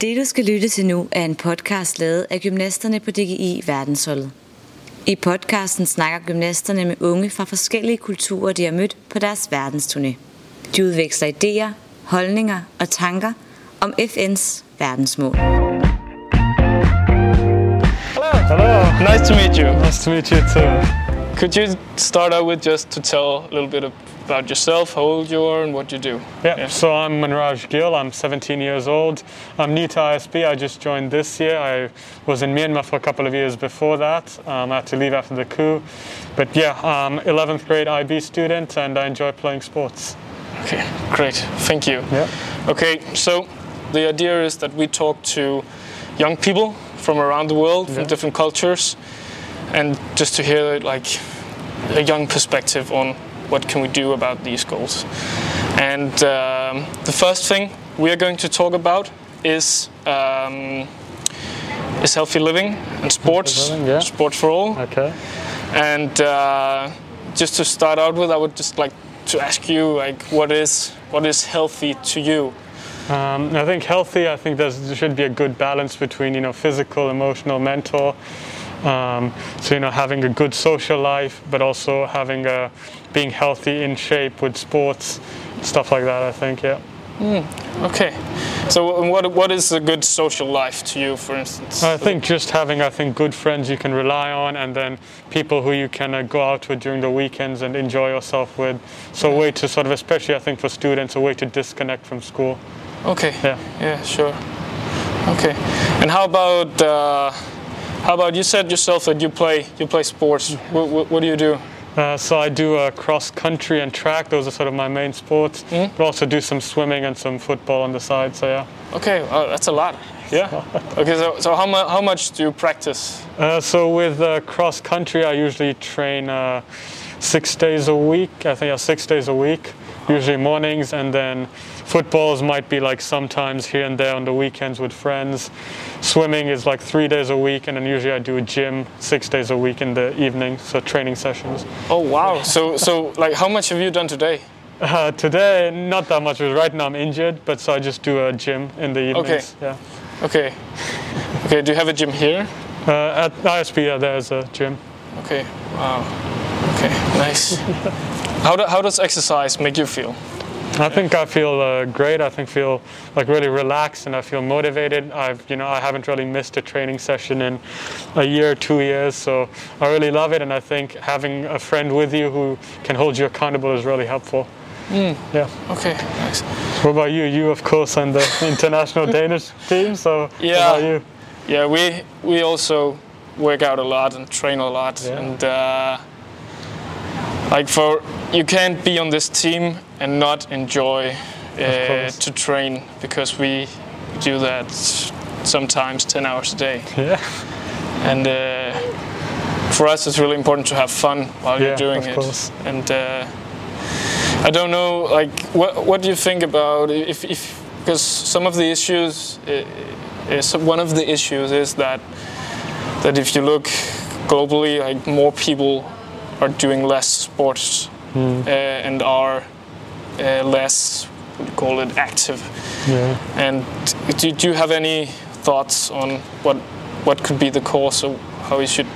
Det, du skal lytte til nu, er en podcast lavet af gymnasterne på DGI Verdensholdet. I podcasten snakker gymnasterne med unge fra forskellige kulturer, de har mødt på deres verdensturné. De udveksler idéer, holdninger og tanker om FN's verdensmål. Hello. Nice to meet you. Nice to meet you too. Could you start out with just to tell a little bit about yourself, how old you are, and what you do? Yeah, Yeah. so I'm Manraj Gill. I'm 17 years old. I'm new to ISB. I just joined this year. I was in Myanmar for a couple of years before that. Um, I had to leave after the coup. But yeah, I'm 11th grade IB student and I enjoy playing sports. Okay, great. Thank you. Yeah. Okay, so the idea is that we talk to young people from around the world, from different cultures, and just to hear like a young perspective on what can we do about these goals. And um, the first thing we are going to talk about is um, is healthy living and sports, living, yeah. sports for all. Okay. And uh, just to start out with, I would just like to ask you, like, what is what is healthy to you? Um, I think healthy. I think there should be a good balance between you know physical, emotional, mental. Um, so you know having a good social life, but also having a being healthy in shape with sports, stuff like that. I think yeah. Okay. So, what what is a good social life to you, for instance? I think just having, I think, good friends you can rely on, and then people who you can uh, go out with during the weekends and enjoy yourself with. So a way to sort of, especially I think for students, a way to disconnect from school. Okay. Yeah. Yeah. Sure. Okay. And how about uh, how about you said yourself that you play you play sports? What, what, what do you do? Uh, so I do uh, cross country and track; those are sort of my main sports. But also do some swimming and some football on the side. So yeah. Okay. Uh, that's a lot. Yeah. Okay. So, so how much how much do you practice? Uh, so with uh, cross country, I usually train uh, six days a week. I think yeah, six days a week, usually mornings, and then footballs might be like sometimes here and there on the weekends with friends. Swimming is like three days a week, and then usually I do a gym six days a week in the evening, so training sessions. Oh wow. So so like how much have you done today? Uh, today, not that much, right now I'm injured, but so I just do a gym in the evenings. Yeah. Okay. Okay. Do you have a gym here? Uh, at ISB, yeah, there's a gym. Okay. Wow. Okay. Nice. How, do, how does exercise make you feel? I think I feel uh, great. I think feel like really relaxed and I feel motivated. I've you know I haven't really missed a training session in a year, two years, so I really love it. And I think having a friend with you who can hold you accountable is really helpful. Yeah. Okay. Nice. What about you? You of course on the international Danish team. So Yeah. what about you? Yeah. We we also work out a lot and train a lot, Yeah. and uh, like for you can't be on this team and not enjoy uh, to train because we do that sometimes 10 hours a day Yeah. and uh, for us it's really important to have fun while Yeah, you're doing of it course. and uh, i don't know like what, what do you think about if, if because some of the issues uh, is one of the issues is that that if you look globally like more people are doing less sports Hmm. uh, and are uh, less what do you call it active Yeah. and do, do you have any thoughts on what what could be the cause or how we should?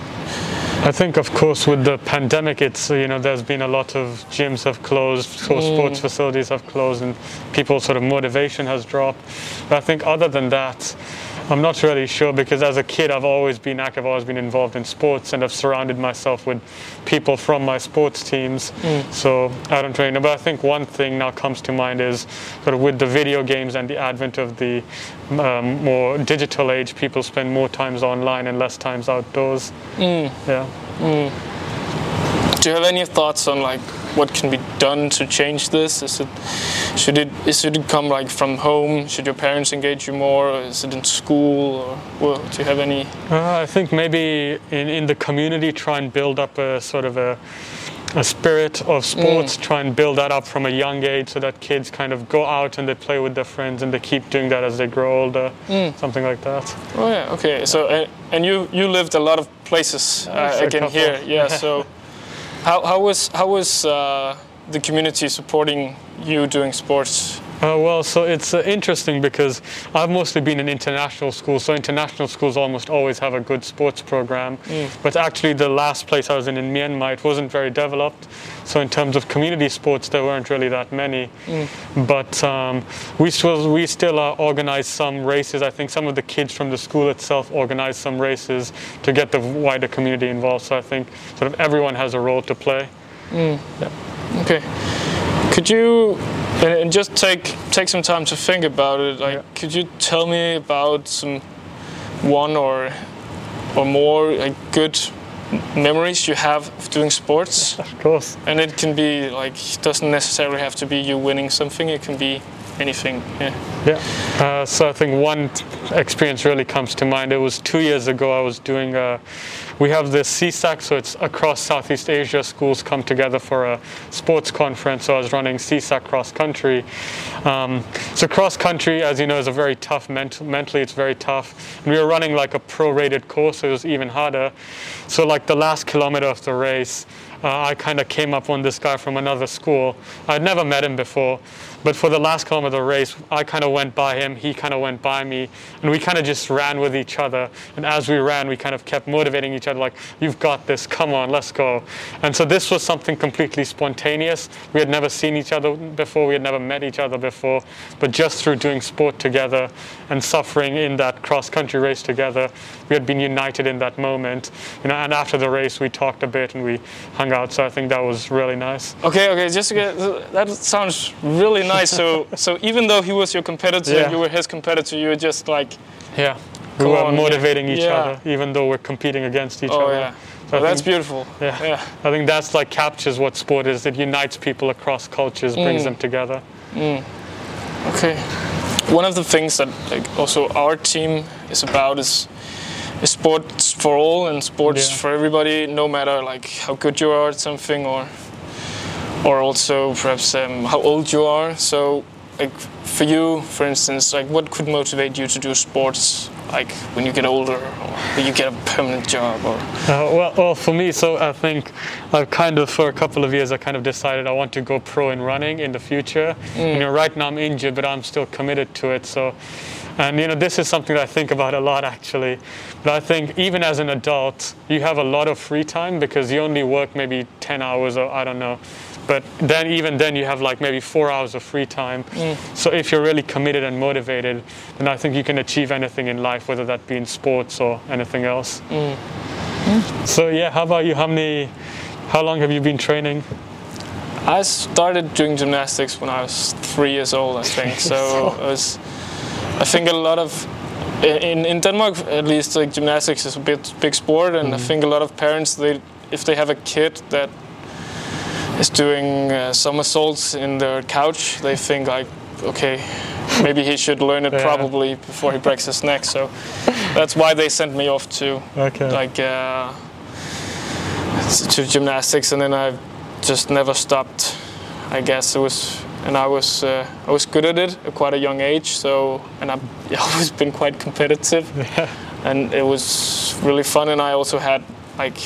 I think, of course, with the pandemic, it's you know there's been a lot of gyms have closed, so sports facilities have closed, and people's sort of motivation has dropped. But I think other than that, I'm not really sure because as a kid I've always been active, I've always been involved in sports, and I've surrounded myself with people from my sports teams. Mm. So I don't really know. But I think one thing now comes to mind is sort of with the video games and the advent of the um, more digital age, people spend more times online and less times outdoors. Mm. Yeah. Mm. Do you have any thoughts on like what can be done to change this? Is it should it is it come like from home? Should your parents engage you more? Or is it in school? Or well, do you have any? Uh, I think maybe in, in the community, try and build up a sort of a, a spirit of sports, try and build that up from a young age so that kids kind of go out and they play with their friends and they keep doing that as they grow older, something like that. Oh yeah, okay. So uh, and you you lived a lot of places uh, Yes, a again couple. here, yeah. So how how was how was uh, the community supporting you doing sports Uh, well, so it's uh, interesting because I've mostly been in international schools. So international schools almost always have a good sports program. But actually, the last place I was in in Myanmar, it wasn't very developed. So in terms of community sports, there weren't really that many. But um, we still we still uh, organize some races. I think some of the kids from the school itself organize some races to get the wider community involved. So I think sort of everyone has a role to play. Okay. Could you and, and just take take some time to think about it? Like, Yeah. could you tell me about some one or or more like good memories you have of doing sports? Of course. And it can be like doesn't necessarily have to be you winning something. It can be anything. Yeah. Yeah. Uh, so I think one experience really comes to mind. It was two years ago. I was doing. A, we have the CSAC, so it's across Southeast Asia. Schools come together for a sports conference. So I was running CSAC cross country. Um, so cross country, as you know, is a very tough. Ment- mentally, it's very tough. And we were running like a pro-rated course, so it was even harder. So like the last kilometer of the race, uh, I kind of came up on this guy from another school. I'd never met him before, but for the last kilometer of the race, I kind of went by him, he kind of went by me, and we kind of just ran with each other. And as we ran, we kind of kept motivating each other, like, "You've got this. Come on, let's go." And so this was something completely spontaneous. We had never seen each other before, we had never met each other before, but just through doing sport together and suffering in that cross-country race together, we had been united in that moment. You know, and after the race, we talked a bit and we hung out. So I think that was really nice. Okay, okay, just that sounds really nice. So, so even though he was your competitor, Yeah. you were his competitor. You were just like, Yeah, we were on, yeah. motivating each Yeah. other, even though we're competing against each oh other. yeah, So oh, that's think- beautiful. Yeah. yeah. I think that's like captures what sport is. It unites people across cultures, brings Mm. them together. Okay. One of the things that like also our team is about is is sports for all and sports Yeah. for everybody, no matter like how good you are at something or or also perhaps um, how old you are. So like for you, for instance, like what could motivate you to do sports like when you get older or when you get a permanent job or Uh, well, well, for me, so I think I've kind of, for a couple of years, I kind of decided I want to go pro in running in the future. You know, right now I'm injured, but I'm still committed to it. So, and you know, this is something that I think about a lot actually. But I think even as an adult, you have a lot of free time because you only work maybe 10 hours or I don't know. But then, even then, you have like maybe four hours of free time. Mm. So if you're really committed and motivated, then I think you can achieve anything in life, whether that be in sports or anything else. Mm. Mm. So yeah, how about you? How many? How long have you been training? I started doing gymnastics when I was three years old, I think. So it was, I think a lot of, in, in Denmark at least, like gymnastics is a bit big sport, and I think a lot of parents, they if they have a kid that is doing uh, somersaults in their couch, they think like, okay, maybe he should learn it Yeah. probably before he breaks his neck. So that's why they sent me off to Okay. like uh, to gymnastics, and then I just never stopped. I guess it was, and I was uh, I was good at it at quite a young age. So, and I've always been quite competitive, and it was really fun. And I also had like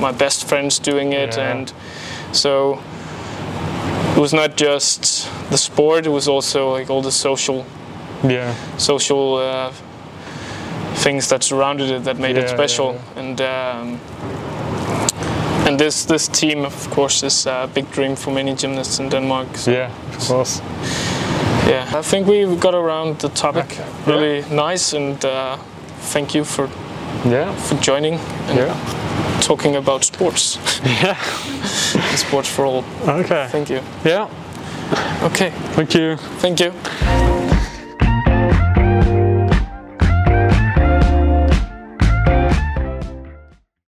my best friends doing it, Yeah. and so it was not just the sport; it was also like all the social yeah. social uh, things that surrounded it that made Yeah, it yeah, special. And um, and this this team, of course, is a big dream for many gymnasts in Denmark. So, Yeah. Of course. yeah, I think we got around the topic Okay. really nice, and uh, thank you for Yeah. for joining and Yeah. talking about sports. Yeah. sports for all. Okay. Thank you. Yeah. Okay, Thank you. thank you.